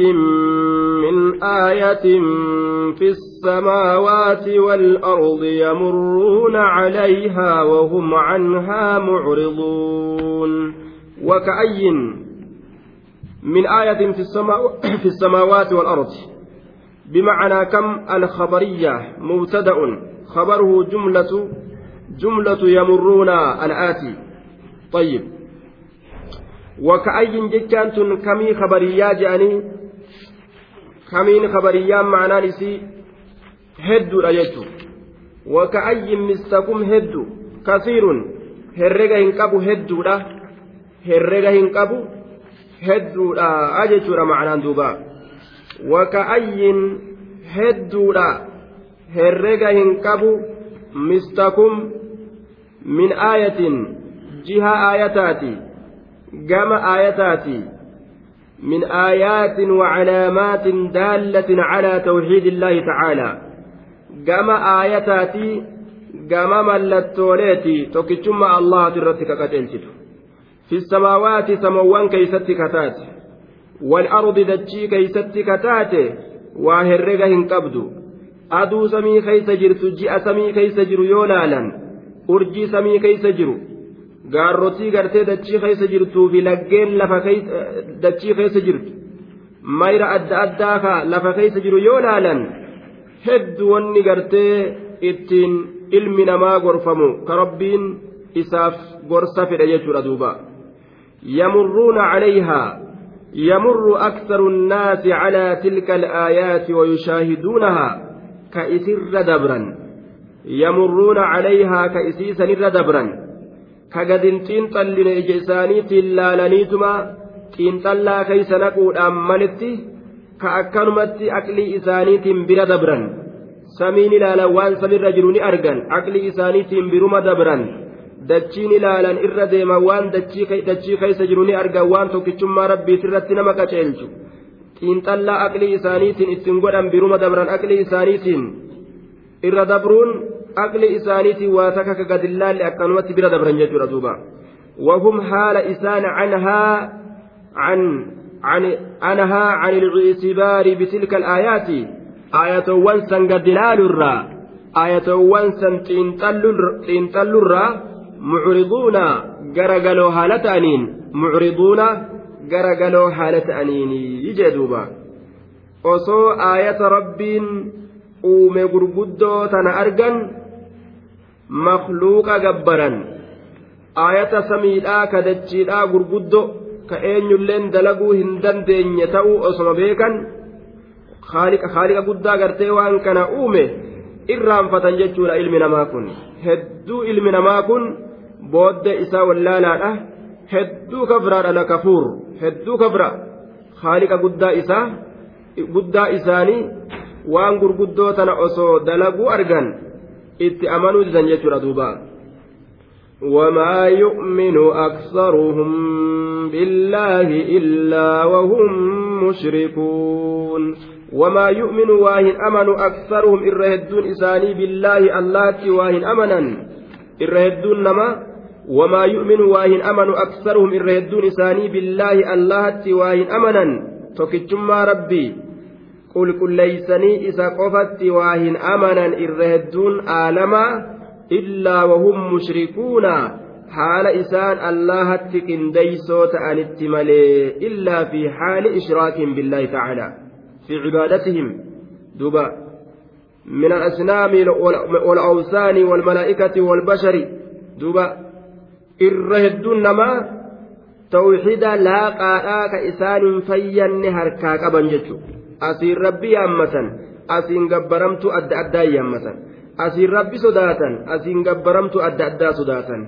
من آية في السماوات والأرض يمرون عليها وهم عنها معرضون. وكأي من آية في, السماوات والأرض؟ بمعنى كم الخبرية مبتدأ. خبره جملة جملة يمرون الآتي. طيب. وكأي جتان كمي خبرية جاني kamiin kabariyyaan ma'anaan isii hedduudha jechuun. Waka'ayyin mistakum heddu. Kasiirun herrega hin qabu hedduudha. Herrega hin qabu hedduudha jechuudha ma'anaan duuba. Waka'ayyin hedduudha. Herrega hin qabu mistakum min aayatin. Jiha aayataati. Gama aayataati من آيات وعلامات دالة على توحيد الله تعالى. قام آياتاتي قام ملتوليتي توكيتشم الله ترتك كتلتت في السماوات سموان كيستك تات والأرض دتشي كيستك تات واهرقه انقبدو jirtu ji'a samii keeysa jiru yoo laalan urjii samii keeysa jiru gaarrotii gartee dachii keessa jirtuu fi laggeen lafa dachii keessa jirtu mayra adda addaa ka lafa keessa jiru yoo laalan hedduu wanni gartee ittiin ilmi namaa gorfamu ka rabbiin isaaf gorsa fedha jechuudha duuba yamurruuna calayhaa يمر أكثر الناس على تلك الآيات ويشاهدونها كإسر دبرا يمرون عليها كإسيسا دبرا ka gadin xiinxalline ija isaaniitiin laalaniituma xiinxallaa keeysa naquudhaan malitti ka akkanumatti aqlii isaaniitiin bira dabran samiin ilaalan waan samirra jiru ni argan aqlii isaaniitiin biruma dabran dachiin ilaalan irra deeman waan dachii keeysa jiru ni argan waan tokkichummaa rabbiitirratti nama qaceelchu xiinxallaa aqlii isaaniitiin ittiin godhan biruma dabran aqlii isaaniitiin irra dabruun waa takka ka gadillaalle akkanumatti bira dabran jechuudha duuba وهم حال إسان عنها عن عن عنها عن الاعتبار بتلك الآيات. آية وانسا قدلال الرا آية وانسا تنتل الرا معرضون قرقلوا حالة أنين. معرضون قرقلوا حالة أنين. يجدوبا osoo aayata rabbiin uume gurguddoo tana argan makluuqa gabbaran. Aayata samiidhaa ka dachiidhaa gurguddo ka eenyulleen dalaguu hin dandeenye ta'uu osoma beekan. Haaliqa guddaa gartee waan kana uume irraanfatan jechuudha ilmi namaa kun. Hedduu ilmi namaa kun boodde isaa wallaalaadha. Hedduu kafraadha kafuur. Hedduu kafra haaliqa guddaa isaa guddaa isaanii waan gurguddoo tana osoo dalaguu argan itti amanuu didan jechuudha duuba. وما يؤمن أكثرهم بالله إلا وهم مشركون. وما يؤمن واهن أمن أكثرهم إرهدون إساني بالله الله واهن أمنا. إرهدون نما؟ وما يؤمن واهن أمن أكثرهم إرهدون إساني بالله الله واهن أمنا. تكتما ربي. Qulqulleeysanii isa qofatti waa hin amanan irra hedduun aalamaa illaa wahum mushrikuuna haala isaan allahatti qindeeysoo ta'anitti malee illaa fi haali ishraakin billaahi tacaalaa fi cibaadatihim duba من الأصنام والأوثان والملائكة والبشر دوبا الرهدون نما توحيد لا قاء كإسان فين هركا قبن جتشو asiin rabbi yaammatan asiin gabbaramtu adda addaa yaammatan. Asiin rabbi sodaatan asiin gabbaramtu adda addaa sodaatan.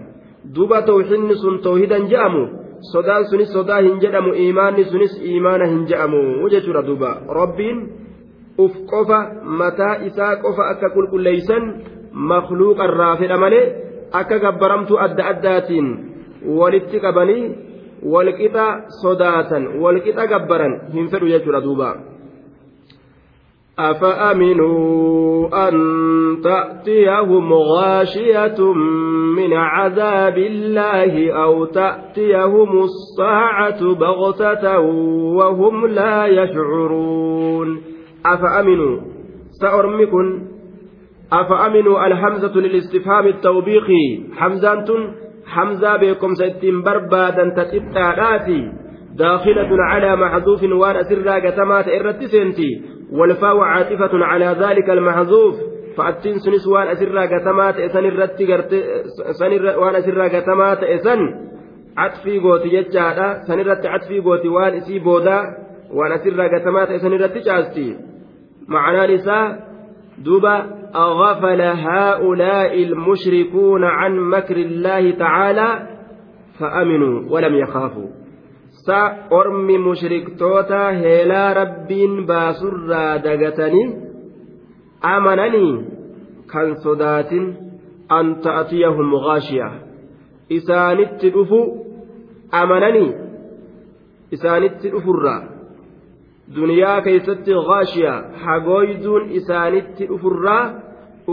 Duuba tawxiidni sun tawhiidan je'amu sodaan sunis sodaa hin jedhamu iimaanni sunis iimaana hin je'amu jechuudha duuba. Rabbiin uf qofa mataa isaa qofa akka qulqulleeysan makluuqarraa fedha malee akka gabbaramtu adda addaatiin walitti qabanii walqixa sodaatan walqixa gabbaran hin fedhu jechuudha duuba. أفأمنوا أن تأتيهم غاشية من عذاب الله أو تأتيهم الساعة بغتة وهم لا يشعرون؟ أفأمنوا؟ سأرمكن. أفأمنوا الحمزة للاستفهام التوبيخي حمزة حمزة بكم ستين بربادا تتبتاداتي داخلة على محذوف وأن سرا قتمات إرتسنتي والفاء عاطفة على ذلك المحذوف. فأتين سنس وان أسرا قتمات إسن الرت وان أسرا قتمات إسن. عطفي قوتي ججادا سن الرت عطفي قوتي وان إسي بودا. وان أسرا قتمات إسن الرت جاستي. معنى نساء دوبا أغفل هؤلاء المشركون عن مكر الله تعالى فأمنوا ولم يخافوا. saa ormi mushriktoota heelaa rabbiin baasurraa dagatanii amananii kan sodaatin an ta'atiyahum ghaashiya. Isaanitti dhufu amananii isaanitti dhufurraa. Duniyaa keeysatti ghaashiya hagooyduun isaanitti dhufurraa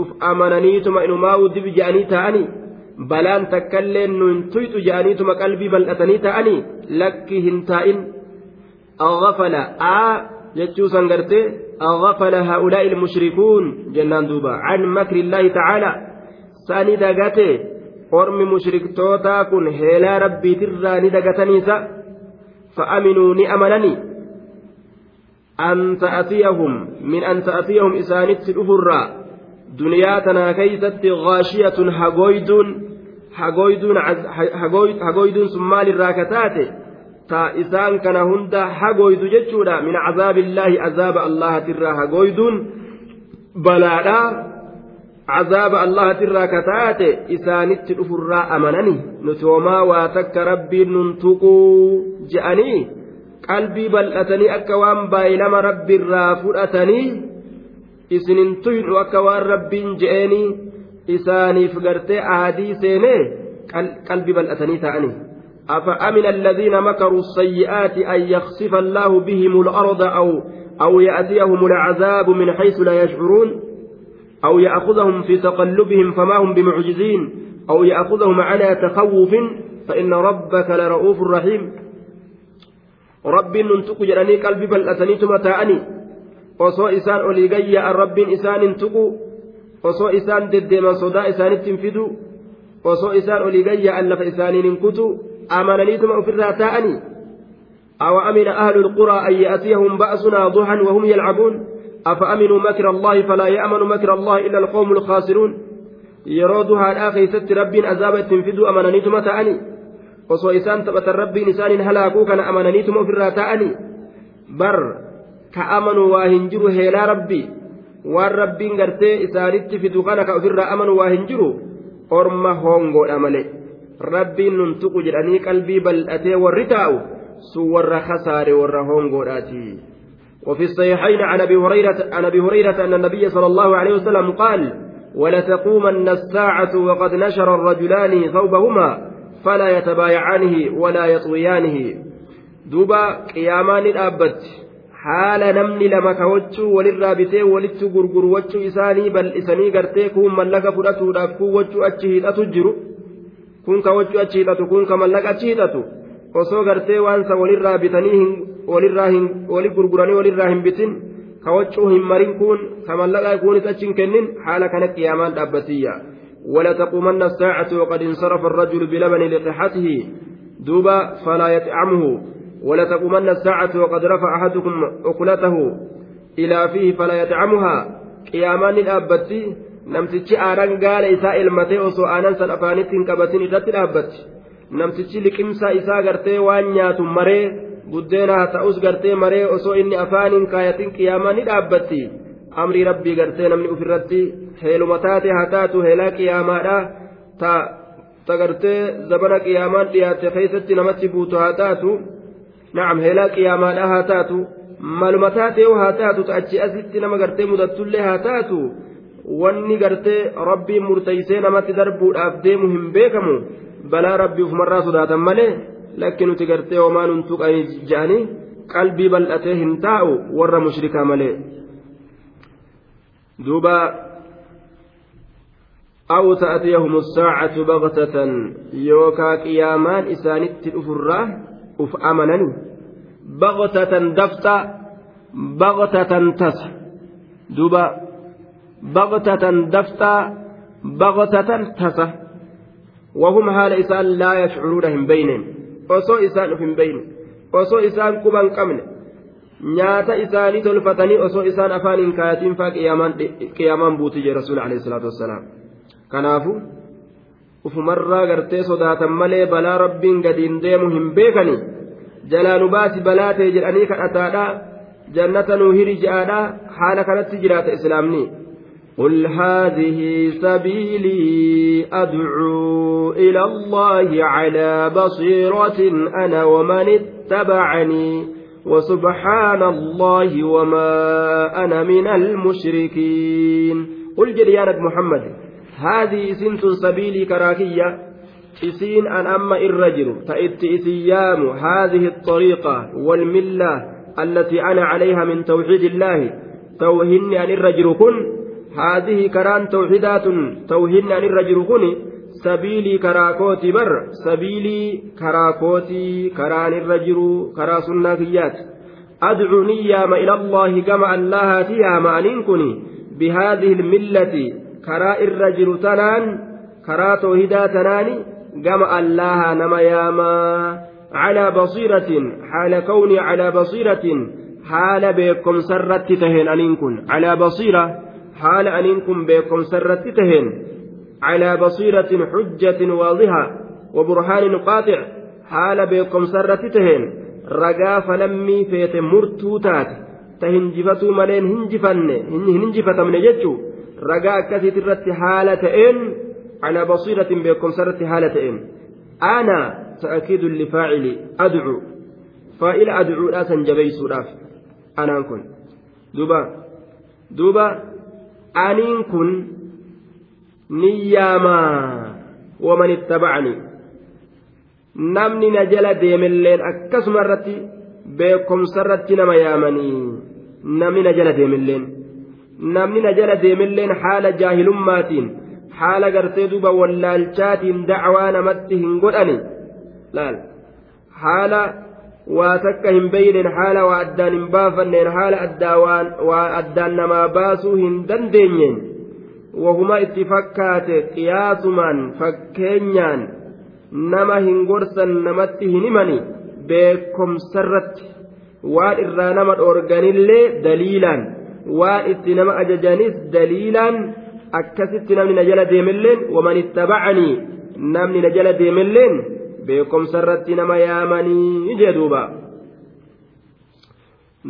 uf amananiituma inumaa udib je'anii ta'anii balaan takkaillee nun tuyxu je'aniituma qalbii bal'atanii ta'anii lakki hin taa'in aghafala aa jechuusan gartee aghafala haa'ulaa'i ilmushrikuun jennaan duuba can makri illaahi ta'aalaa sani dagate ormi mushriktootaa kun heelaa rabbiitirraa ni dagataniisa fa'aminuu ni amananii an ta'atiyahum min an ta'atiyahum isaanitti dhufurraa duniyaa tanaa keeysatti gaashiyatun hagooyduun hagooyduun sun maalirraa kataate ta isaan kana hunda hagooydu jechuudha. Min cazaabillaahi azaaba allahatirraa hagooyduun balaadhaa cazaaba allahatirraa kataate isaanitti dhufurraa amanani nuti homaa waa takka rabbiin nun tuquu je'anii qalbii bal'atanii akka waan baay'ilama rabbiirraa fudhatanii isinin tuynu akka waan rabbiin je'eenii isaaniif gartee aadii seenee qalbii bal'atanii ta'anii أفأمن الذين مكروا السيئات أن يخسف الله بهم الأرض أو أو يأتيهم العذاب من حيث لا يشعرون أو يأخذهم في تقلبهم فما هم بمعجزين أو يأخذهم على تخوف فإن ربك لرؤوف رحيم tuqu jedhanii qalbii bal'ataniituma taa'anii osoo isaan olii gayya'an rabbiin isaan hin tuqu osoo isaan deddeeman sodaa isaanitti hin fidu osoo isaan olii gayya'an lafa isaaniin hin kutu amananiituma ofirraa taa'anii أوأمن أهل القرى أن يأتيهم بأسنا ضحى وهم يلعبون أفأمنوا مكر الله فلا يأمن مكر الله إلا القوم الخاسرون يرودها الآخر ست رب أزابت تنفذوا أمنانيتم تأني rabbiin isaaniin halaakuu kana amananiituma ofirraa ta'anii bar ka amanu waa hin jiru heelaa rabbii waan rabbiin gartee isaanitti fidu kana ka ofirraa amanu waa hin jiru orma hongoodha male rabbiin nun tuqu jedhanii qalbii bal'atee warri taa'u sun warra kasaare warra hongoodhaati وفي الصحيحين عن ابي هريره عن ابي هريره ان النبي صلى الله عليه وسلم قال ولتقومن الساعة وقد نشر الرجلان ثوبهما فلا يتبايعانه ولا يطويانه دوبا قيامان الأبت haala namni lama kawachuu walirraa bitee walitti gurgurwachuu isaanii bal'isanii gartee kun mallaqa fudhatuudhaaf kun wachuu achi hidhatu jiru kun kawachuu achi hidhatu kun ka mallaqa achi hidhatu osoo gartee waansa walirraa bitanii walirraa hin wali gurguranii walirraa hin bitin kawachuu hin marin kun ka mallaqa kunis achi hin kennin haala kana qiyaamaan dhaabbatiyya. ولا تقومن الساعة وقد انصرف الرجل بلبن لقحته دوبا فلا يطعمه ولا تقومن الساعة وقد رفع أحدكم أكلته إلى فيه فلا يطعمها قيامان الأبتي namtichi aaraan gaala isaa ilmatee osoo aanan san afaanitti hin qabatin irratti dhaabbatti namtichi liqimsa isaa gartee waan nyaatu maree buddeena haa ta'us gartee maree osoo inni afaan hin kaayatin qiyaamaa ni dhaabbatti amrii rabbii gartee namni ofirratti heeluma taate haa taatu heelaa qiyaamaadha ta ta gartee zabana qiyaamaan dhiyaatte keessatti namatti buutu haa taatu Nacam heelaa qiyaamaadha haa taatu. Maluma taatee haa taatu ta achi asitti nama gartee mudattullee haa taatu. Wanni gartee rabbiin murteeysee namatti darbuudhaaf deemu hin beekamu. Balaa rabbii ufumarraa sodaatan malee lakki nuti gartee homaa nun tuqanii je'anii qalbii bal'atee hin taa'u warra mushrikaa malee. duuba aw ta'tiyahum as-saa'atu baghtatan yookaa qiyaamaan isaanitti dhufurraa uf amanani baghtatan dafta baghtatan tasa duuba baghtatan dafta baghtatan tasa وهم haala isaan laa yashcuruuna hin beeynen osoo isaan uf hin beyne osoo isaan quban qabne nyaata isaanii tolfatanii osoo isaan afaan hin kaayatiin faa qiyaamaan buuti jee rasuul alayhi salaatu wassalaam kanaafu ufumarraa gartee sodaatan malee balaa rabbiin gadiin deemu hin beekani jalaa nu baasi balaa ta'e jedhanii kadhataadha jannata nuu hiri je'aadha haala kanatti jiraata islaamni قل هذه سبيلي أدعو إلى الله على بصيرة أنا ومن اتبعني وسبحان الله وما أنا من المشركين. قل جريانك محمد هذه سنت سبيلي كراكية. إسين أن أما الرجل فإت إسيام هذه الطريقة والملة التي أنا عليها من توحيد الله توهني أن الرجل كن هذه كران توحيدات توهن عن الرجل كن سبيلي كراكوتي بر سبيلي كراكوتي كران الرجل كرا سناتيات أدعو نيام إلى الله كما الله تيام أنين كني بهذه الملة كرا الرجل تنان كرا توحيدا تنان كما الله نما ياما على بصيرة حال كوني على بصيرة حال بكم سرت تهن أنين كن على بصيرة حال أنكم بكم سرت تهن على بصيرة حجة واضحة وبرهان قاطع حال بكم سرت تهن رقا فلمي فيت مرتوتات تهنجفتو ملين هنجفن هنجفت من جتشو رقا كثيت الرت حالة إن على بصيرة بكم سرت حالة إن أنا تأكيد لفاعل أدعو فإلى أدعو لا سنجبيس أنا أكون دوبا دوبا aniin kun niyyaamaa waman ittabacani namni na jala deemelleen akkasuma irratti beekomsa irratti nama yaamanii namni na jala deemelleen namni na jala deemelleen haala jaahilummaatiin laal haala waa takka hin beeynen haala waa addaan hin baafanneen haala waa addaan namaa baasuu hin dandeenyeen wahuma itti fakkaate qiyaasumaan fakkeenyaan nama hin gorsan namatti hin himani beekomsarratti waan irraa nama dhoorganillee daliilaan waan itti nama ajajanis daliilaan akkasitti namni na jala deemelleen waman ittabacanii namni na jala deemelleen beekomsa irratti nama yaamanii jee duuba.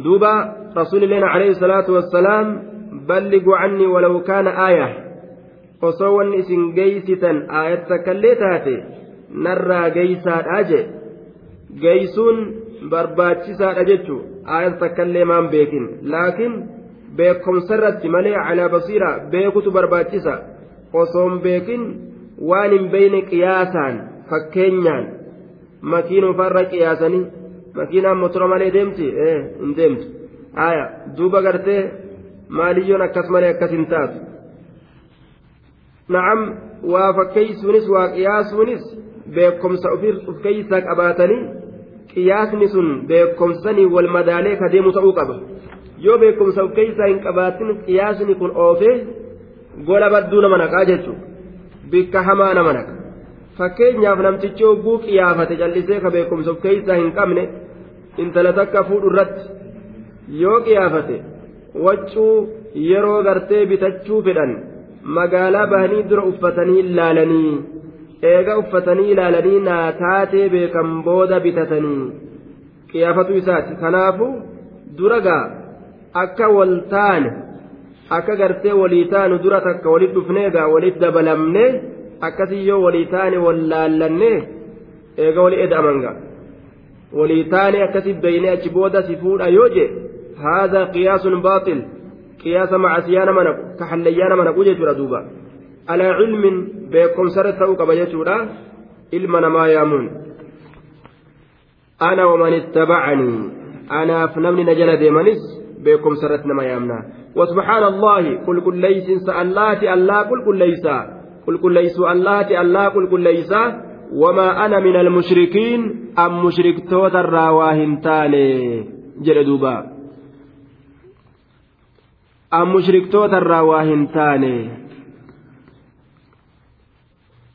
Duuba rasuulilleen alayhi salaatu wassalaam balliguu cannii walaw kaana aaya osoo wanni isin geeysitan aayat takkallee taate narraa geeysaadha jee geeysuun barbaachisaadha jechu aayat takkallee maan beekin. Laakiin beekomsa irratti malee calaa basiira beekutu barbaachisa. Osoon beekin waan hin beyne qiyaasaan fakkeenyaan makiinuu farra qiyaasanii makiinaan motora malee deemti? Hin deemtu. Aya duuba gartee maaliyyoon akkas malee akkas hin taatu? Na'am waa fakkeeysuunis waa qiyaasuunis beekomsa uf keeysaa qabaatanii qiyaasni sun beekomsanii wal madaalee ka deemu ta'uu qaba yoo beekumsa uf keeysaa hin qabaatin qiyaasni kun oofee gola badduu nama naqaa jechuudha. Bikka hamaa nama naqa. Fakkeenyaaf namtichi hogguu qiyaafate callisee ka beekumsa of keessaa hin qabne intala takka fuudhu irratti yoo qiyaafate waccuu yeroo gartee bitachuu fedhan magaalaa bahanii dura uffatanii ilaalanii eega uffatanii ilaalanii naa taatee beekan booda bitatanii qiyaafatu isaati. Kanaafu dura gaa akka wal taane akka gartee walii taanu dura takka walit dhufnee gaa walit dabalamnee akkasii yoo walii taane wallaallanne eega walii eda'aman walii taane akkasii beeynee achi booda si fuudha yoo je haadha qiyaasun baaxil qiyaasa macasiyaa nama naqu ka hallayyaa nama naqu jechuudha duuba alaa cilmin beekomsarra ta'uu qaba jechuudha ilma namaa yaamuun ana waman ittabacanii anaaf namni na jala deemanis beekomsarratti nama yaamna وسبحان الله قل كل ليس اللات الله قل كل ليس. قل كل ليس اللات الله قل كل ليس. وما أنا من المشركين أم مشرك توتر راواهن تاني. جل دوبا. أم مشرك توتر راواهن تاني.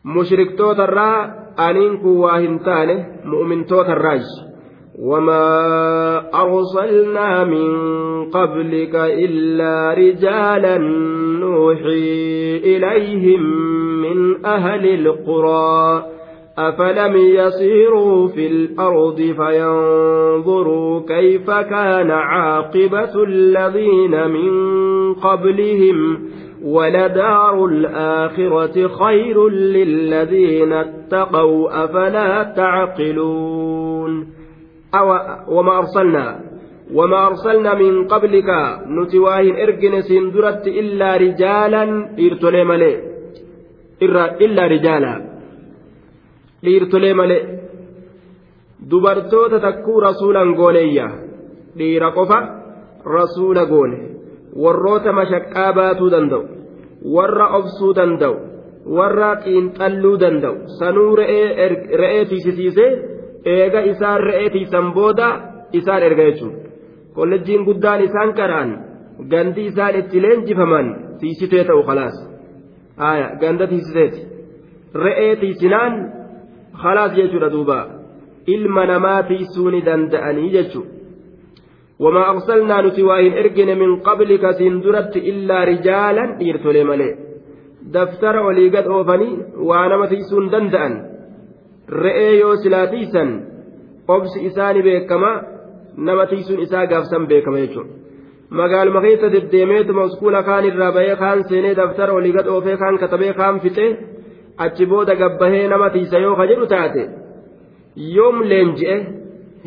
مشرك توتر وما أرسلنا من قبلك إلا رجالا نوحي إليهم من أهل القرى أفلم يسيروا في الأرض فينظروا كيف كان عاقبة الذين من قبلهم ولدار الآخرة خير للذين اتقوا أفلا تعقلون وما أرسلنا وما أرسلنا من قبلك نتواهن إرجن سندرت إلا رجالا إرتلي ملي إلا رجالا dhiirtolee malee dubartoota takkuu rasuulan gooneeyya dhiira qofa rasuula goone warroota mashaqqaa baatuu danda'u warra obsuu danda'u warra xiinxalluu danda'u sanuu re'ee tiisisiisee eega isaan re'ee tiisan booda isaan erga jechuudha kollejjiin guddaan isaan karaan gandi isaan itti leenjifaman tiisitee ta'u khalaas ganda tiisiseeti re'ee tiisinaan khalaas jechuudha duuba ilma namaa tiisuu ni danda'anii jechuudha وما أرسلنا نتواهن إرجن من قبلك سندرت إلا رجالا إرتولي ملي دفتر وليقد أوفني وأنا متيسون دندأن Re'ee yoo silaa tiisan obsi isaani beekama nama tiisuun isaa gaafsan beekama jechuudha magaaluma keessa deddeemeetuma uskuula kaan irraa bahee kaan seenee daftara olii gad oofee kaan katabee kaan fixee achi booda gabbahee nama tiisa yoo ka jedhu taate yoom leenji'e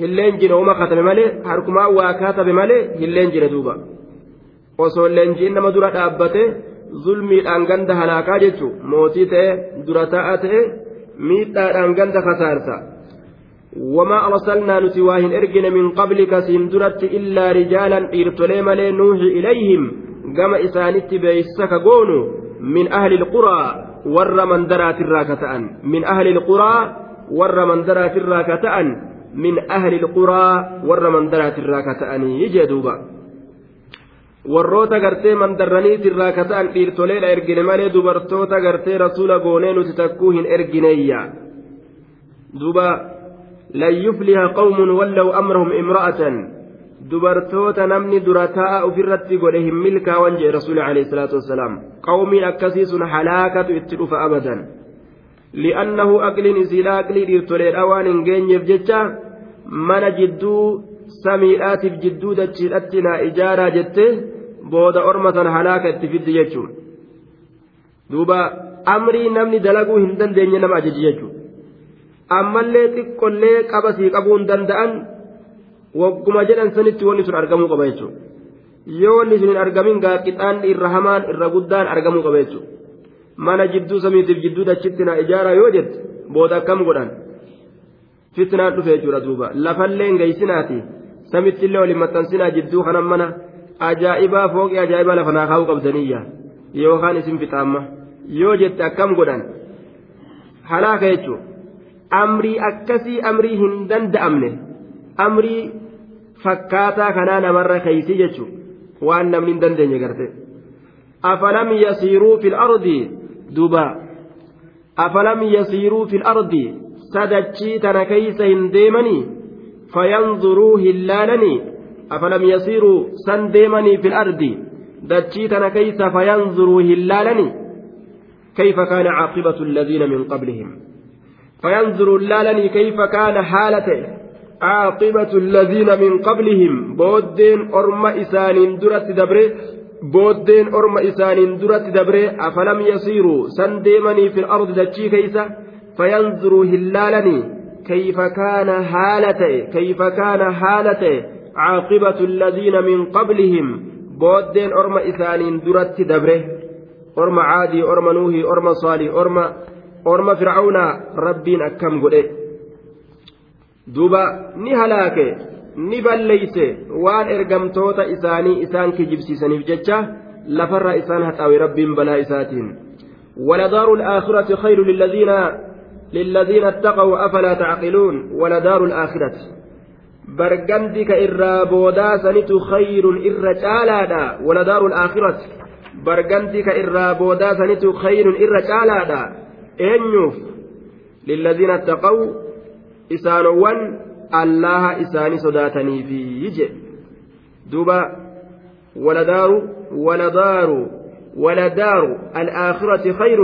hin leenjine uma katame malee harkumaa waa katabe malee hin leenjine duuba osoo leenji'in nama dura dhaabbate zulmiidhaan ganda halaakaa jechuun mootii ta'e dura ta'a ta'e miidhaadhaan ganda kasaarsa. وما أرسلنا نتواهن إرجن من قبلك سندرت إلا رجالا إرتلي ملي نوحي إليهم قام إسانت بيسك قونو من أهل القرى warra mandaraatirraa ka ta'an min ahli ilquraa warra mandaraatirraa ka ta'an min ahli ilquraa warra mandaraatirraa ka ta'anii jee duuba warroota gartee mandarraniitirraa ka ta'an dhiirtoleedha ergine malee dubartoota gartee rasuula goonee nuti takkuu hin ergineeyya duuba lan yufliha qawmun wallaw amrahum imra'atan dubartoota namni dura taa'a ofirratti godhe hin milkaawan jee rasuuli alayhi salaatu wassalaam qawmiin akkasii sun halaakatu itti dhufa abadan li'annahu aqliin isiidha aqlii dhiirtoleedha waan hin geenyeef jecha mana jidduu samiidhaatiif jidduu dachiidhatti naa ijaaraa jette booda orma sana halaaka itti fiddi jechuun duuba amrii namni dalaguu hin dandeenye nama ajaji jechuun ammallee xiqqollee qaba sii qabuu hin danda'an wagguma jedhan sanitti wanni sun argamuu qaba jechuudha. Yoo wanni sun hin argamin gaaqixaan irra hamaan irra guddaan argamuu qaba jechuudha. Mana jidduu samiitiif jidduu dachitti na ijaaraa yoo jette booda akkam godhan? Fitnaan dhufe jechuudha duuba. Lafallee geessinaati samittillee waliin maxxansinaa jidduu kanan mana ajaa'ibaa fooqii ajaa'ibaa lafa naa kaa'uu qabdaniyya yookaan isin fixaamma. Yoo jette akkam godhan? Halaaka jechuudha amrii akkasii amrii hin danda'amne. Amrii fakkaataa kanaa namarra keeysi jechuun waan namni hin dandeenye garte. Afalam yasiiruu fil ardi? Duba afalam yasiiruu fil ardi? Sadachii tana keeysa hin deemanii? Fayanzuruu hin laalanii deemanii fil ardi dachii tana keeysa fayanzuruu hin laalanii كيف كان عاقبة الذين من قبلهم؟ فينظروا اللالني كيف كان حالته؟ عاقبة الذين من قبلهم. بودين أرم إسان درت دبره. بودين أرم إسان درت دبره. أفلم يصيروا سنديمني في الأرض؟ دتشي كيسة فينظروا هلالني. كيف كان حالته؟ كيف كان حالته؟ عاقبة الذين من قبلهم بودين أرم إسان درت دبره أرم عادي أرم نوحي أرم صالح أرم أرم فرعون ربين أكم قدئ duuba ni halaake ni balleeyse waan ergamtoota isaanii isaan kijibsiisaniif jecha lafarraa isaan haxaawe rabbiin balaa isaatiin ولدار الآخرة خير للذين للذين اتقوا أفلا تعقلون؟ ولدار الآخرة. برقمتك إرى بودا سنت خير إرى جالادا ولدار الآخرة برقمتك إرى بودا سنت خير إرى جالادا أنيوف للذين اتقوا إسانوان الله إساني صداتني في يجي دوبا ولدار ولدار ولدار الآخرة خير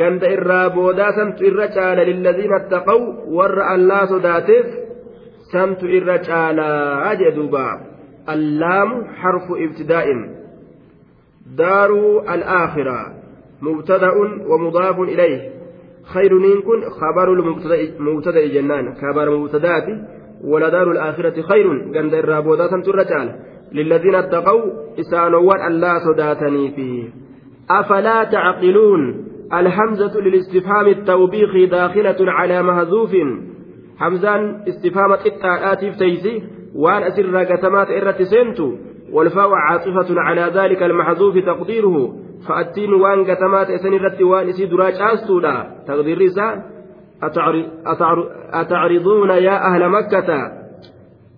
irraa boodaa samtu irra caala lilladiina attaqaw warra allaa sodaateef samtu irra caalaa jee allaamu xarfu ibtidaa'in daaruu alaakhira. Mubtada'un wamudaafun ilayh. خيرنين كن خبر المبتدأ جنان خبر مبتدأت ولدار الآخرة خير عند الرابودات ترجال للذين اتقوا إسانوا الله صداتني فيه أفلا تعقلون الحمزة للاستفهام التوبيخ داخلة على حمزان استفهام التآتيف تيسي وان أسر قتمات إرة سنتو والفاء عاطفة على ذلك المحذوف تقديره فأتين وان قتمات إسن الرت وان إسي دراج آستولا تقدير رسا أتعرضون يا أهل مكة؟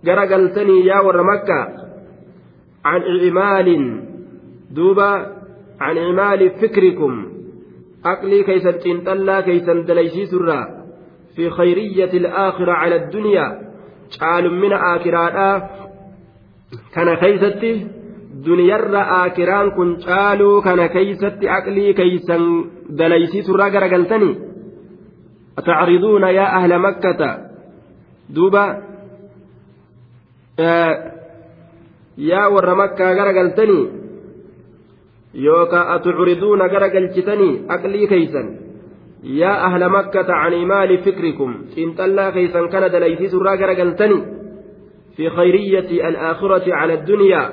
قرقلتني يا ور مكة. عن إعمال دوبا عن إعمال فكركم. aqlii keeysan xiinxallaa keeysan dalaysiisurraa fi khayriyyati alaakhira cala addunyaa caalummina aakiraadhaa kana keeysatti duniyarra aakiraan kun caaluu kana keeysatti aqlii keeysan dalaysiisurraa garagaltanii atacriduuna yaa ahla makkata duuba yaa warra makkaa garagaltanii yookaan atucuriduuna gara galchitanii aqlii keeysan yaa ahla makkata can imaali fikrikum xiinxallaa keeysan kana dalaysiisurraa gara galtanii fi khayriyyati alaakhirati cala addunyaa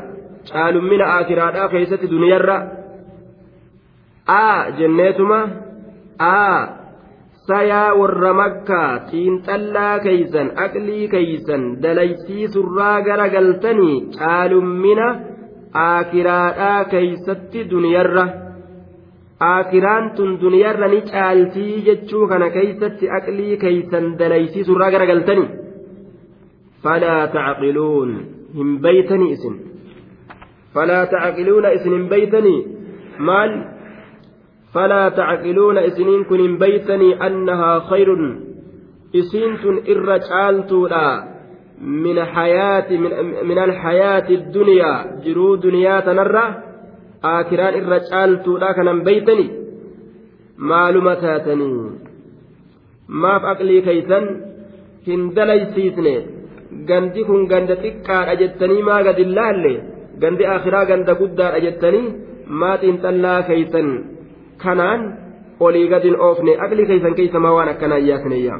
caalummina aakiraadhaa keeysatti duniyarra aa jenneetuma aa sayaa warra makkaa xiinxallaa keeysan aqlii keeysan dalaysiisurraa gara galtanii caalummina aakiraadhaa keeysatti duniyarra aakiraan tun duniyarra ni caaltii jechuu kana keeysatti aqlii keeysan dalaysiisurraa garagaltanii falaa tacqiluun hin beeytanii isin falaa tacqiluuna isin hin beeytanii maal falaa tacqiluuna isiniin kun hin beeytanii annahaa khayrun isiin tun irra caaltuudha من حياة من, من الحياة الدنيا aakiraan irra caaltuudha kanan beeytani? Maaluma taatanii maaf aqlii keeysan hin dalaysiisne. Gandi kun ganda xiqqaadha jettanii maa gad illaalle gandi aakiraa ganda guddaadha jettanii maa xiinxallaa keeysan kanaan olii gad hin oofne aqlii keeysan keeysa maa waan akkanaa iyyaasineyyaa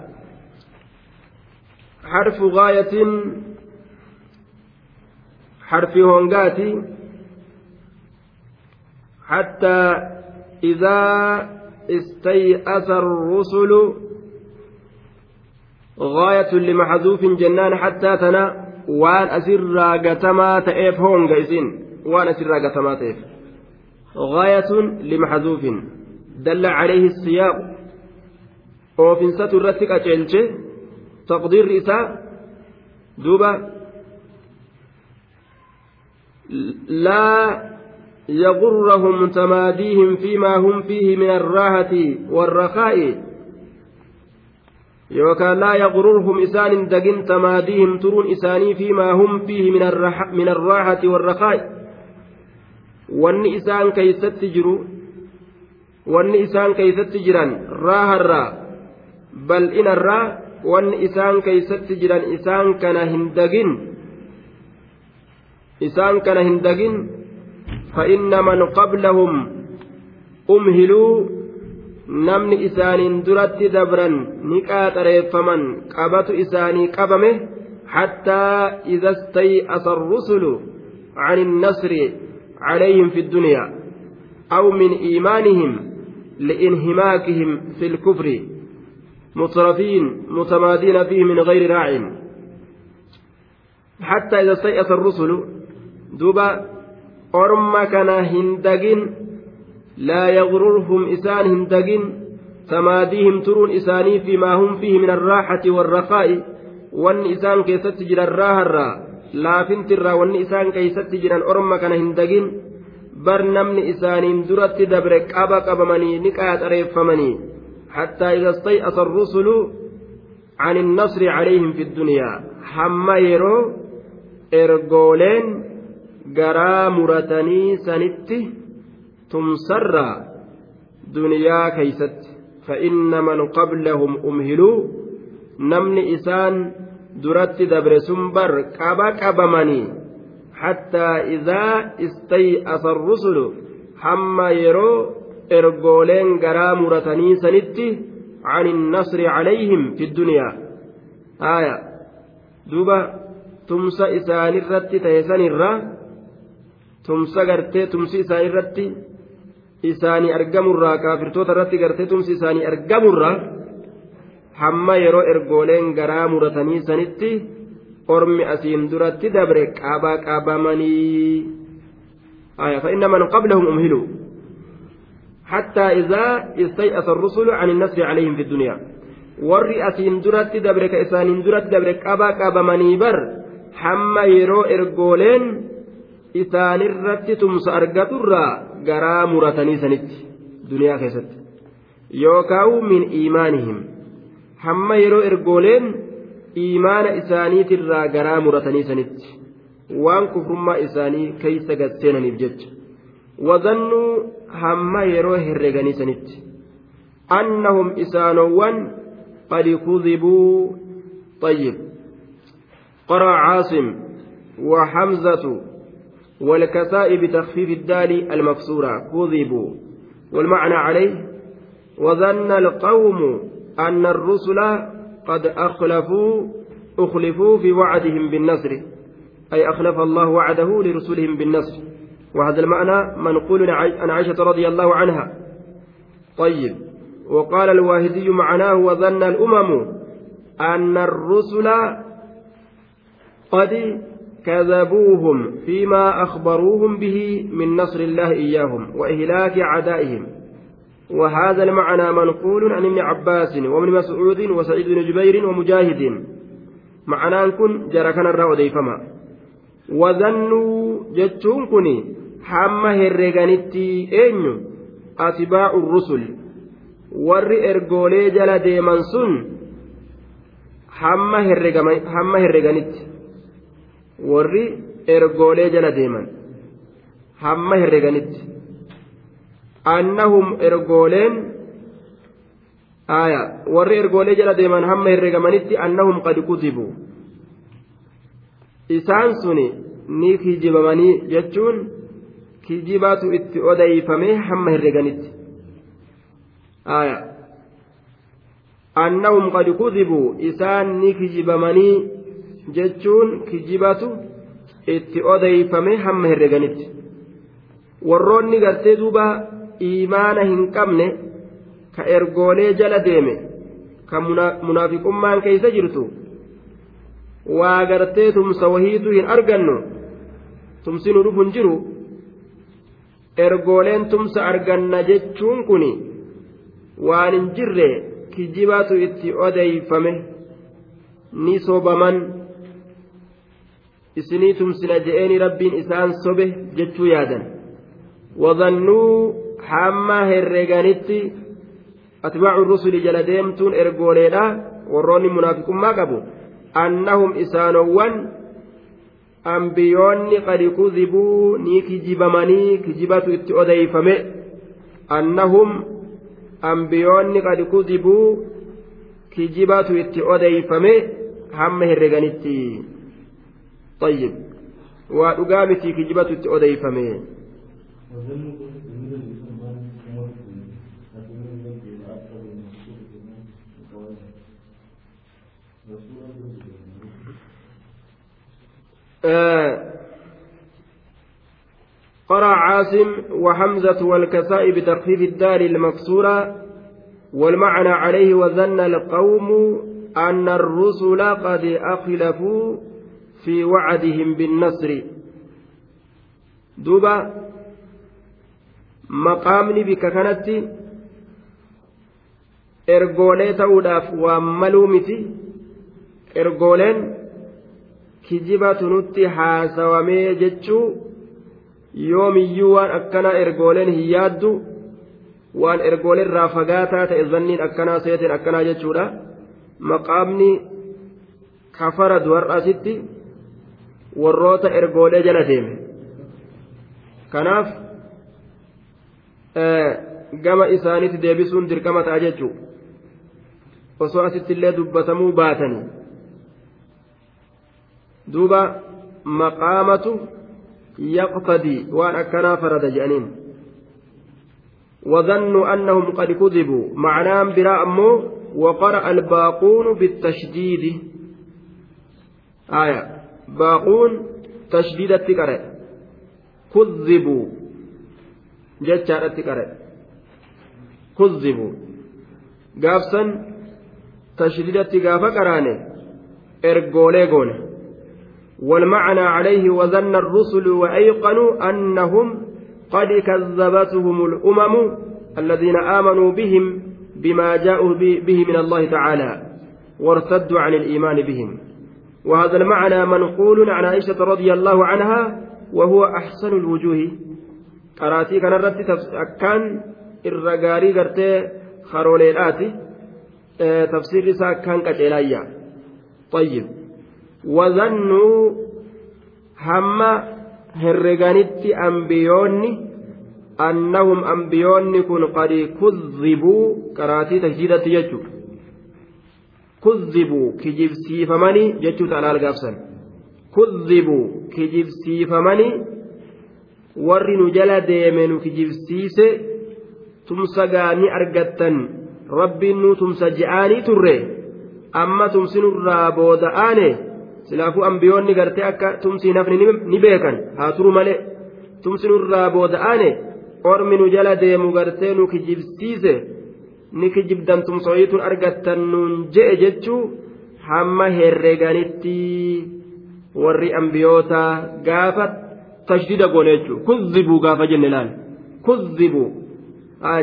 حرف غاية حرف هونغاتي حتى إذا استيأس الرسل غاية لمحذوف جنان حتى تنا وان أسر قتما تأف هونغ إسين. وان أسر قتما تأف غاية لمحذوف. دل عليه السياق وفنسة الرتك أجلشه تقدير إساء دوبا لا يغرهم تماديهم فيما هم فيه من الراحة والرخاء. يوكا لا يغررهم إسان دقن تماديهم ترون إساني فيما هم فيه من, الرح من الراحة والرخاء. wanni isaan keeysatti jiru wanni isaan keeysatti jiran raaharraa bal'inarraa wanni isaan keeysatti jiran isaan kana hin dagin isaan kana hin dagin فإن من قبلهم أمهلوا namni isaaniin duratti dabran ni qaaxareeffaman qabatu isaanii qabame hattaa idha stay'asa arrusulu عن النصر عليهم في الدنيا أو من إيمانهم لانهماكهم في الكفر مترفين متمادين فيه من غير راع. حتى إذا استيأس الرسل دوبا أرم هندقين لا يغررهم إسان هندقين تماديهم ترون إساني فيما هم فيه من الراحة والرخاء. وان إسان كيست جرى الراهرة لا فنتر وان إسان كيست جرى أرم هندقين. bar namni isaaniin duratti dabre qaba qabamanii ni qaaxareeffamanii حتى إذا استيأس الرسل عن النصر عليهم في الدنيا hamma yeroo ergooleen garaa muratanii sanitti tumsarraa duniyaa keeysatti فإن من قبلهم أمهلوا namni isaan duratti dabre sun bar qaba qabamanii حتى إذا استيأس الرسل حما يرو إرجولين جرا مرتني سنتي عن النصر عليهم في الدنيا آية دوبا تمسى إسان الرت تيسان الرا تمسى قرتي تمسى إسان الرت إساني أرقم الرا كافر توتا الرت قرتي تمسى إساني أرقم الرا حما يرو إرجولين جرا مرتني سنتي ormi asiin duratti dabre qaba qabamanii فإن من قبلهم أمهلوا حتى إذا استيأس الرسل عن النصر عليهم في الدنيا warri asiin duratti dabre ka isaaniin duratti dabre qaba qabamanii bar hamma yeroo ergooleen isaanirratti tumsa argaturraa garaa muratanii sanitti duniyaa keessatti yookaan min iimaanihim hamma yeroo ergooleen iimaana isaaniitirraa garaa muratanii sanitti waan kufrummaa isaanii keeysa gadseenaniif jecha wazannuu hamma yeroo sanitti annahum isaanowwan qad kudibuu طيب. قرأ عاصم وحمزة والكساء بتخفيف الدال المكسورة كذبوا. والمعنى عليه وظن القوم أن الرسل قد أخلفوا أخلفوا في وعدهم بالنصر. أي أخلف الله وعده لرسلهم بالنصر. وهذا المعنى منقول عن عائشة رضي الله عنها. طيب وقال الواهدي معناه وظن الأمم أن الرسل قد كذبوهم فيما أخبروهم به من نصر الله إياهم وإهلاك أعدائهم وهذا المعنى منقول عن ابن عباس وابن مسعود وسعيد بن جبير ومجاهد. معنى كن جرى كان الرأى فما وظنوا جتون كني hamma herreeganitti eenyu? Atbaa'u rusul warri ergoolee jala deeman sun hamma herreeganitti warri ergoolee jala deeman hamma herreeganitti annahum ergooleen aya warri ergoolee jala deeman hamma herreegamanitti annahum qad kutibu isaan suni ni kijibamanii jechuun kijibatu itti odeeyfamee hamma herreganitti. Annahum qad kutibuu isaan ni kijibamanii jechuun kijibatu itti odeeyfame hamma herreganitti. Warroonni gartee duuba iimaana hin qabne ka ergoolee jala deeme ka munaafiqummaan keeysa jirtu. Waa gartee tumsa wahiitu hin argannu tumsi nu dhufu hin jiru ergooleen tumsa arganna jechuun kun waan hin jirre kijibatu itti odeeyfame ni sobaman isinii tumsina je'eeni rabbiin isaan sobe jechuu yaadan. Wadannuu hamma herreganitti atbaacu rusuli jala deemtuun ergooleedha. Warroonni munaafiqummaa qabu annahum isaanowwan ambiyoonni qad kudibuu ni kijibamanii kijibatu itti odeeyfame annahum ambiyoonni qad kudibuu kijibatu itti odeeyfame hamma herreganitti طيب waa dhugaa miti kijibatu itti odeeyfame قرأ عاصم وحمزة والكساء بتخفيف الدال المكسورة والمعنى عليه وظن القوم أن الرسل قد أخلفوا في وعدهم بالنصر. دوبا maqaamni bikka kanatti ergoolee ta'uudhaaf waan maluu miti ergooleen kijibatu nutti haasawamee jechuu yoomiyyuu waan akkanaa ergooleen hin yaaddu waan ergooleen irraa fagaataa ta'e zanniin akkanaa seeteen akkanaa jechuudha. Maqaamni kafara du'ar'asitti warroota ergoolee jala deeme. Kanaaf gama isaaniitti deebisuun dirqama ta'a jechuudha osoo asitti illee dubbatamuu baatanii duuba maqaamatu yaqtadii waan akkanaa farada jedhaniin وظنوا أنهم قد كذبوا معناه براء أمو وقرأ الباقون بالتشديد آية باقون تشديد التكرة كذبوا جتشار التكرة كذبوا قافسا تشديد التكافة كراني إرقولي قولي والمعنى عليه وظن الرسل وأيقنوا أنهم قد كذبتهم الأمم الذين آمنوا بهم بما جاءوا به من الله تعالى وارتدوا عن الإيمان بهم. وهذا المعنى منقول عن عائشة رضي الله عنها وهو أحسن الوجوه. قراتي كان الرد أكان الرقاري قرتي خروليلاتي تفسير رسا كان كتلايا طيب. wazannuu hamma herreganitti ambiyoonni annahum ambiyoonni kun qad kuzzibuu qaraatii tajdiidatti jechu. Kuzibuu kijibsiifamanii jechuu alaal gaabsan kuzibuu kijibsiifamanii warri nu jala deeme nu kijibsiise tumsa gaanii argattan rabbiin nu tumsa je'aanii turre amma tumsinurraa booda'aane silaafuu ambiyoonni gartee akka tumsii nafni ni beekan. Haa turu malee tumsi nurraa booda'aane ormi nu jala deemu gartee nu kijibsiise ni kijibdan tumsooyituun argattan nuun je'e jechuu hamma herreganitti warri ambiyoota gaafa tashdida goone jechuudha kuzzibuu gaafa jenne laal. Kuzzibuu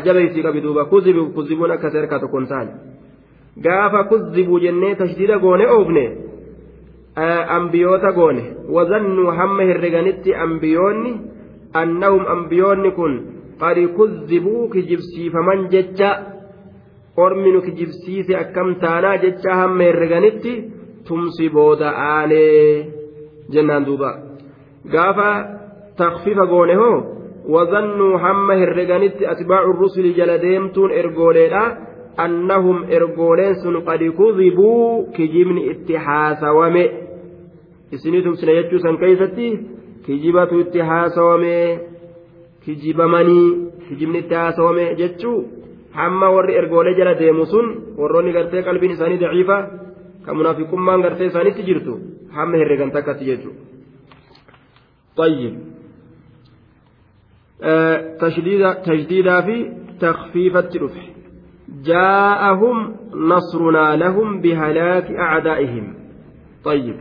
jabeessii qabi duuba. Kuzzibuu kuzzibuun akka seerkaa tokkoon taane gaafa kuzzibuu jennee tashdida goone oofne. Ambiyoota goone. Wazannuu hamma herreganitti ambiyoonni annahum ambiyoonni kun qad kuzzibuu kijibsiifaman jecha ormi nu kijibsiise akkam taanaa jecha hamma herreganitti tumsi booda aanee jennaan duuba. Gaafa takfifa goone hoo wazannuu hamma herreganitti atbaacu rusuli jala deemtuun ergooleedha annahum ergooleen sun qad kuzibuu kijibni itti haasawame isinii tumsine jechuu san keeysatti kijibatu itti haasawame kijibamanii kijibni itti haasawame jechuu hamma warri ergoolee jala deemu sun warroonni gartee qalbiin isaanii daciifa ka munaafiqummaan gartee isaanitti jirtu hamma herregan takkatti jechuu طيب تجديدا في تخفيفة رفع جاءهم نصرنا لهم بهلاك أعدائهم طيب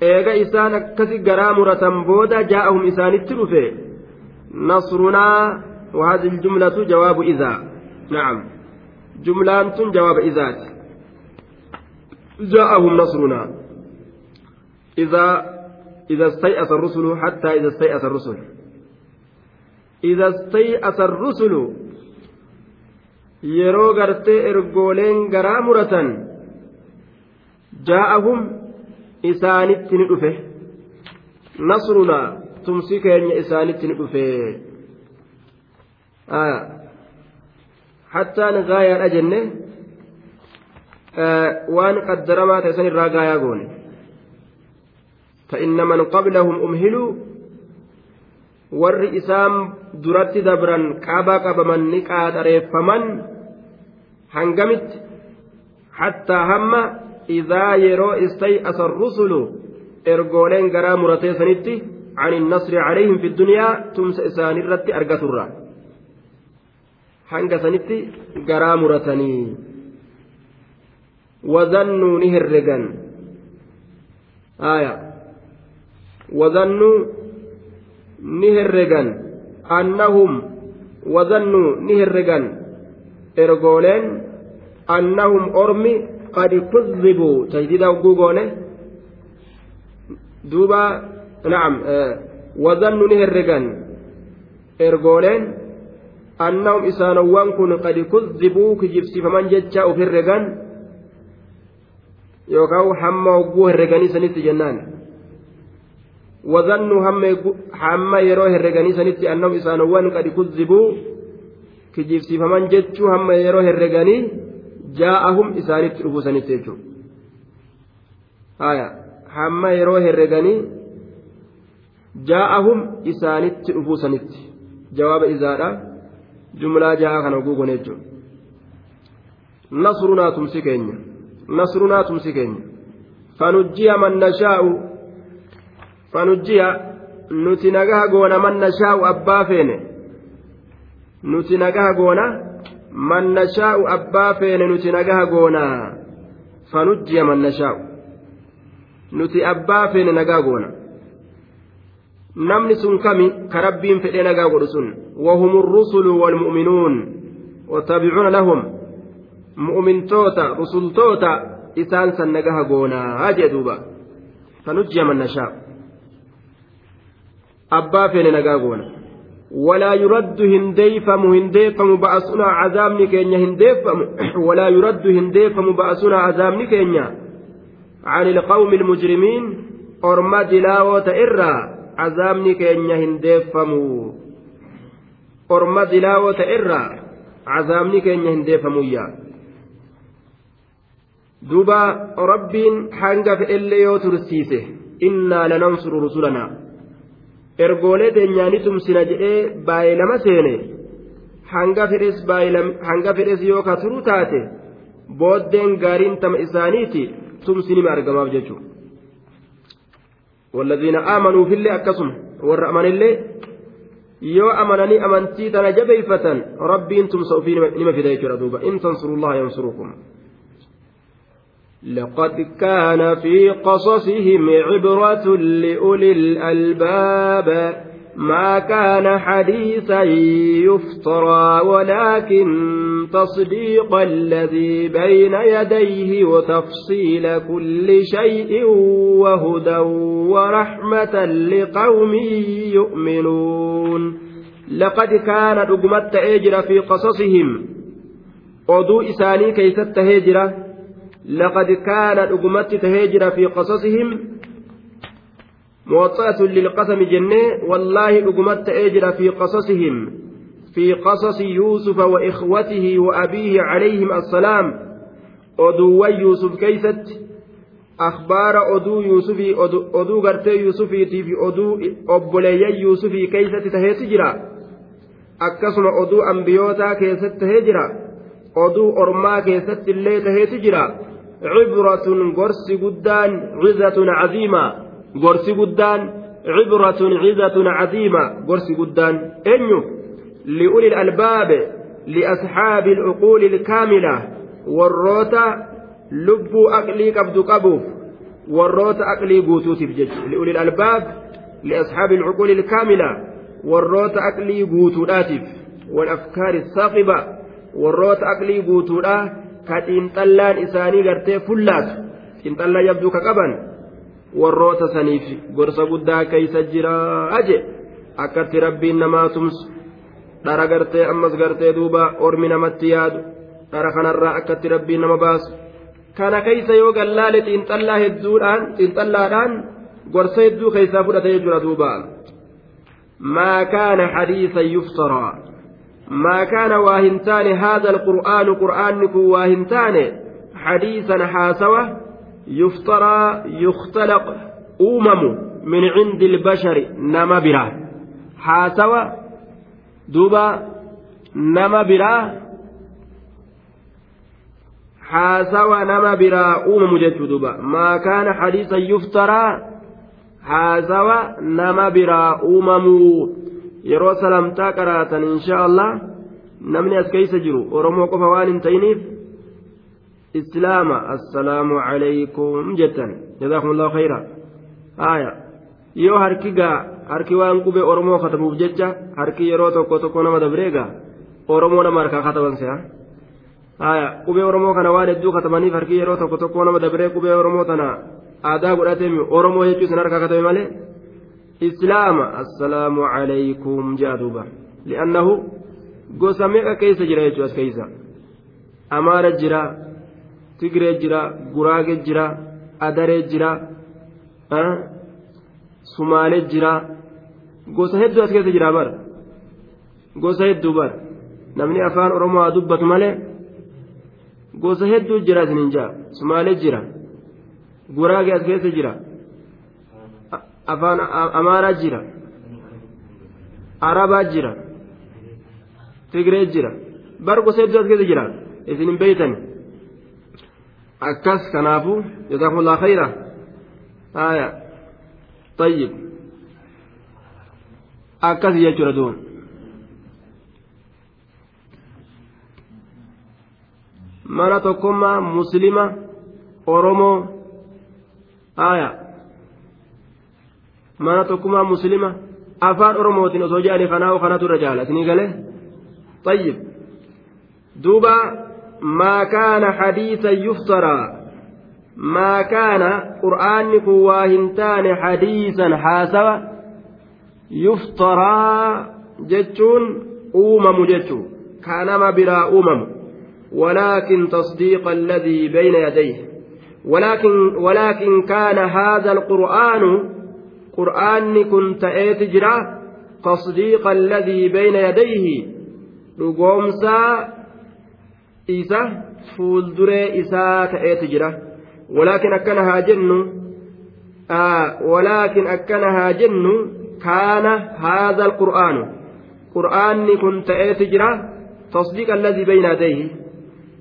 eega isaan akkasi garaa muratan booda jaa'ahum isaanitti dhufe nasrunaa وهذه الجملة جواب إذا نعم جملة جواب إذات جاءهم نصرنا إذا إذا استيأس الرسل حتى إذا استيأس الرسل إذا استيأس الرسل ergooleen garaa muratan jaa'ahum isaanitti ni dhufe nasrunaa tumsi keenya isaanitti ni dhufe hattaan gaayaadha jenne waan qaddaramaa ta'e san irraa gaayaa goone فإن من قبلهم أمهلوا warri isaan duratti dabran qaba qabaman ni qaadhareeffaman hangamitti hattaa hamma idaa yeroo istay'asa rusulu ergooleen garaa muratee sanitti عن النصر عليهم في الدنيا تمس إسان الرت أرقترا hanga sanitti garaa muratanii wazannuu ni herregan aya wazannuu ni herregan annahum wazannuu ni herregan ergooleen annahum ormi qad kuzzibuu tajdida hogguu goone duuba na'am wazannuu ni herregan ergooleen annahum isaanowwan kun qad kuzzibuu kijibsiifaman jecha uf herregan yookaan hamma hogguu herreganii sanitti jennaan wazannuu hamma yeroo herreganii sanitti annahum isaanowwan qad kuzzibuu kijibsiifaman jechuu hamma yeroo herreganii jaa'ahum isaanitti dhufuu sanitti jechuudha hamma yeroo herreganii jaa'ahum isaanitti dhufuu sanitti jawaaba izaadha. jumlaa jahaa kana guugon jechuudha. Nasrunaa tumsi keenya. Nasrunaa tumsi keenya. Fanujjiya man nashaa'u. Fanujjiya nuti nagaha goona man nashaa'u abbaa feene. Nuti nagaha goona man nashaa'u abbaa feene nuti nagaha goonaa fanujjiya man nashaa'u. Nuti abbaa feene nagaa goona. Namni sun kami ka rabbiin fedhee nagaa godhu sun. Wahum rusulu walmu'minuun wattabicuuna lahum. Mu'mintoota rusultoota isaan san nagaha goonaa jee duuba. Fanujjiya man nashaa'u. Abbaa feene nagaa goona. ولا يرد هنديفم هنديفم بأسنا عذاب نكينيا هنديفم ولا يرد هنديفم بأسنا عذاب نكينيا عن القوم المجرمين أرما دلاوة إرى عذاب نكينيا هنديفموا orma dilaawota irraa cazaabni keenya hin deeffamuyyaa duuba rabbiin hanga fedhellee yoo tursiise innaa lanansuru rusulanaa ergoolee teenyaa ni tumsina jedhee baay'ee lama seene hanga fedhes yoo ka turu taate booddeen gaariin tama isaaniiti tumsi nima argamaaf jechuudha والذين آمنوا في الله أكسم والرأمن الله yoo amananii amantii tana jabeeyfatan rabbiin tumsa ofii nima fida jechuudha duuba in tansurullaha yansurukum لقد كان في قصصهم عبرة لأولي الألباب. ما كان حديثا يفترى ولكن تصديق الذي بين يديه وتفصيل كل شيء وهدى ورحمة لقوم يؤمنون. لقد كان رقمت أجر في قصصهم. oduu isaanii keeysatti هجرة. لقد كان رقمت تهجر في قصصهم موطأة للقسم جنة والله رقمت أجر في قصصهم في قصص يوسف وإخوته وأبيه عليهم السلام. أدو يوسف كيست؟ أخبار أدو يوسف أدو غرتي يوسف في أدو أبولي يوسف كيست oduu ambiyootaa keessatti tahee jira oduu ormaa keessatti illee taheeti jira cibratun gorsi guddaan cizatun caziima gorsi guddaan cibratun cizatun caziima gorsi guddaan eenyu li'uli albaabe liasxaabi alcuquuli ilkaamila warroota lubbuu aqlii qabdu qabuuf warroota aqlii guutuutiif jechu li'uli albaab liasxaabi alcuquuli ilkaamila warroota aqlii guutuudhaatiif walafkaari saaqiba warroota aqlii guutuudhaa gartee fullaatu xiinxallaa yabduu ka qaban warroota saniif gorsa guddaa keeysa jiraa je akkatti rabbiin namaa tumsu dhara gartee ammas gartee duuba ormi namatti yaadu dhara kanarraa akkatti rabbiin nama baasu kana keeysa yoo gallaale xiinxallaa hedduudhaan xiinxallaadhaan gorsa hedduu keeysaa fudhate jechuudha duuba maa kaana hadiisa yuftaraa ما كان واهنتان هذا القرآن قرآنك واهنتان حديثا حاسوة يفترى يختلق أمم من عند البشر نما برا. حاسوة دوبا نما برا. حاسوة نما برا أمم جت دوبا. ما كان حديثا يفترى. حاسوة نما برا أمم yeroo salamtaa qaraatan insha allah namni as keeysa jiru oromoo qofa waan hin ta'iniif islaama assalaamu calaykum jettan jazaakum allahu khayra haya yoo harki gaa harki waan qubee oromoo katabuuf jecha harki yeroo tokko tokko nama dabreegaa oromoo nama harkaa kataban se'a haya qubee oromoo kana waan hedduu katabaniif harki yeroo tokko tokko nama dabree qubee oromoo tana aadaa godhatee oromoo jechuu isin harkaa katabe malee gosa meeqa keessa jira jechuu as keeysa amaara jira tigree jira guraage jira adaree jira sumaalee jira gosa hedduu as keessa jira bar gosa hedduu bar namni afaan oromoo haa dubbatu malee gosa hedduu jira isinin jaa sumaalee jira guraage as keessa jira afaan amaaraa jira arabaa jira tigree jira bar gosa hedduu as keessa jira isin hin beeytani akkas kanaafu jazaakumullah khayra haya tayyib akkas jechuudha duun mana tokkummaa muslima oromoo haya mana tokkummaa muslima afaan oromootiin osoo jedhanii kanaa kanatu irra jaala isinii galee? طيب دوبا ما كان حديثا يفترى ما كان قرآن كواهنتان حديثا حاسوا يفترى جتون أومم جتو كانما برا أومم ولكن تصديق الذي بين يديه ولكن ولكن كان هذا القرآن qur'aanni kun ta'eeti jira tasdiiqa alladii bayna yadayhi dhugoomsaa isa fuulduree isaa ta'eeti jira walaakin akkana haa jennu walaakin akkana haa jennu kaana haadha alqur'aanu qur'aanni kun ta'eeti jira tasdiiqa alladii bayna yadayhi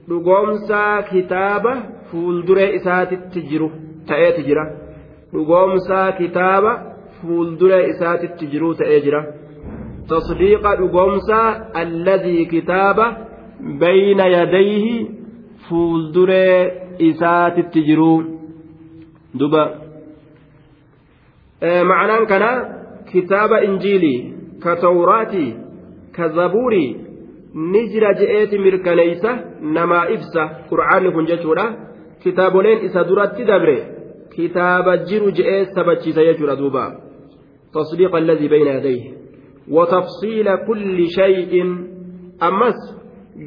dhugoomsaa kitaaba fuulduree isaatitti jiru ta'eeti jira dhugoomsaa kitaaba fuuldura isaatitti jiruu ta'ee jira. Tasdiiqa dhugoomsaa alladii kitaaba bayna yadayhi fuulduree isaatitti jiruu duba. Macnaan kana kitaaba injiilii ka tawraatii ka zabuurii ni jira je'eeti mirkaneeysa namaa ibsa qur'aanni kun jechuudha. Kitaaboleen isa duratti dabre kitaaba jiru je'ee sabachiisa jechuudha duuba تصديق الذي بين يديه. وتفصيل كل شيء. أمس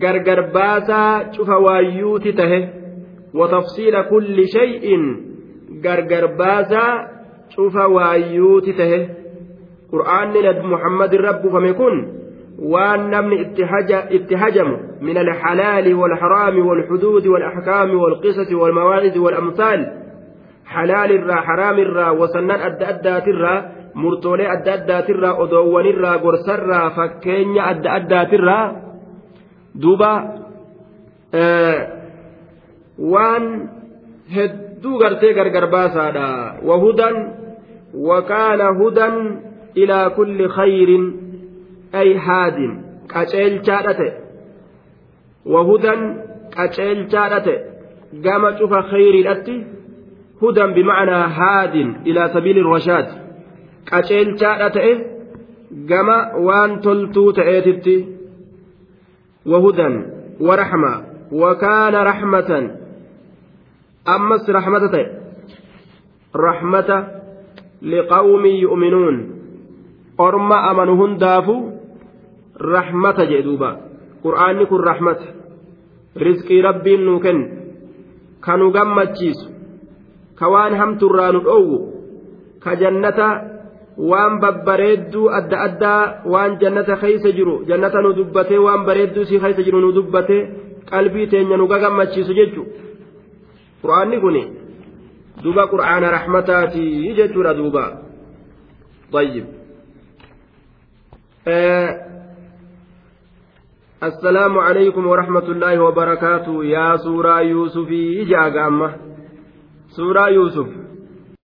غرغر باسا شوف وايوت تهه. وتفصيل كل شيء. غرغر باسا شوف وايوت تهه. قرآن ند محمد الرب فميكون وأن نمن اتهجم من الحلال والحرام والحدود والأحكام والقصص والمواعظ والأمثال halaalirraa haraamirraa wasannan adda addaatirraa murtoolee adda addaatirraa odoowwanirraa gorsarraa fakkeenya adda addaatirraa duuba waan hedduu gartee gargar baasaadha wahudan wakaana hudan ilaa kulli khayrin ay haadin qaceelchaadha ta'e wahudan qaceelchaadha ta'e gama cufa khayriidhatti هدى بمعنى هاد إلى سبيل الرشاد قتيل جاء تأه جما وان تلتو تأتت وهدى ورحمة وكان رحمة أمس رحمة رحمة لقوم يؤمنون أرم أمنهن دافو رحمة جدوبا قرآن كن رحمة ربي نوكن كانوا جمتشيسو ka waan hamturraa nu dhoowwu ka jannata waan babbareedduu adda addaa waan jannata keeysa jiru jannata nu dubbate waan bareedduu si keeysa jiru nu dubbate qalbii teenya nu gagammachiisu jechu qur'aanni kun duba qur'aana raxmataati jechuudha duuba طيب السلام عليكم ورحمة الله وبركاته يا سورة يوسف إجاك أما suuraa yuusuf